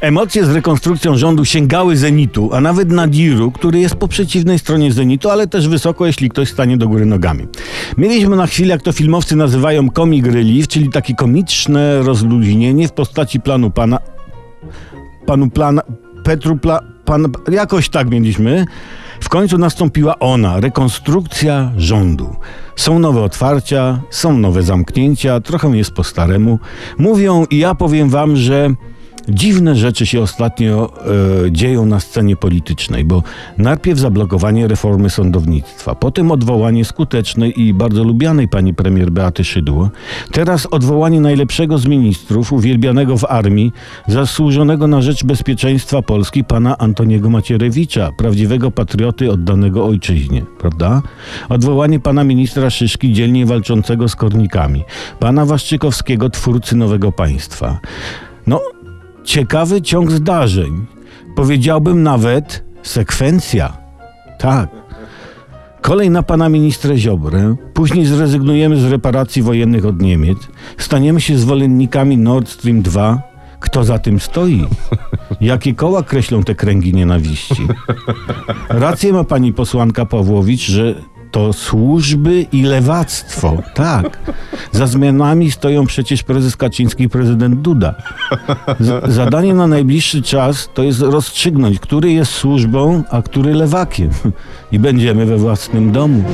Emocje z rekonstrukcją rządu sięgały zenitu, a nawet Nadiru, który jest po przeciwnej stronie zenitu, ale też wysoko, jeśli ktoś stanie do góry nogami. Mieliśmy na chwilę, jak to filmowcy nazywają comic relief, czyli takie komiczne rozluźnienie w postaci planu pana... Panu plana... Petru pla... Pan... Jakoś tak mieliśmy. W końcu nastąpiła ona, rekonstrukcja rządu. Są nowe otwarcia, są nowe zamknięcia, trochę jest po staremu. Mówią i ja powiem wam, że dziwne rzeczy się ostatnio e, dzieją na scenie politycznej, bo najpierw zablokowanie reformy sądownictwa, potem odwołanie skutecznej i bardzo lubianej pani premier Beaty Szydło, teraz odwołanie najlepszego z ministrów, uwielbianego w armii, zasłużonego na rzecz bezpieczeństwa Polski pana Antoniego Macierewicza, prawdziwego patrioty oddanego ojczyźnie, prawda? Odwołanie pana ministra Szyszki, dzielnie walczącego z kornikami, pana Waszczykowskiego, twórcy nowego państwa. No, ciekawy ciąg zdarzeń. Powiedziałbym nawet sekwencja. Tak. Kolej na pana ministra Ziobrę, później zrezygnujemy z reparacji wojennych od Niemiec, staniemy się zwolennikami Nord Stream 2. Kto za tym stoi? Jakie koła kreślą te kręgi nienawiści? Rację ma pani posłanka Pawłowicz, że to służby i lewactwo. Tak. Za zmianami stoją przecież prezes Kaczyński i prezydent Duda. Z zadanie na najbliższy czas to jest rozstrzygnąć, który jest służbą, a który lewakiem. I będziemy we własnym domu.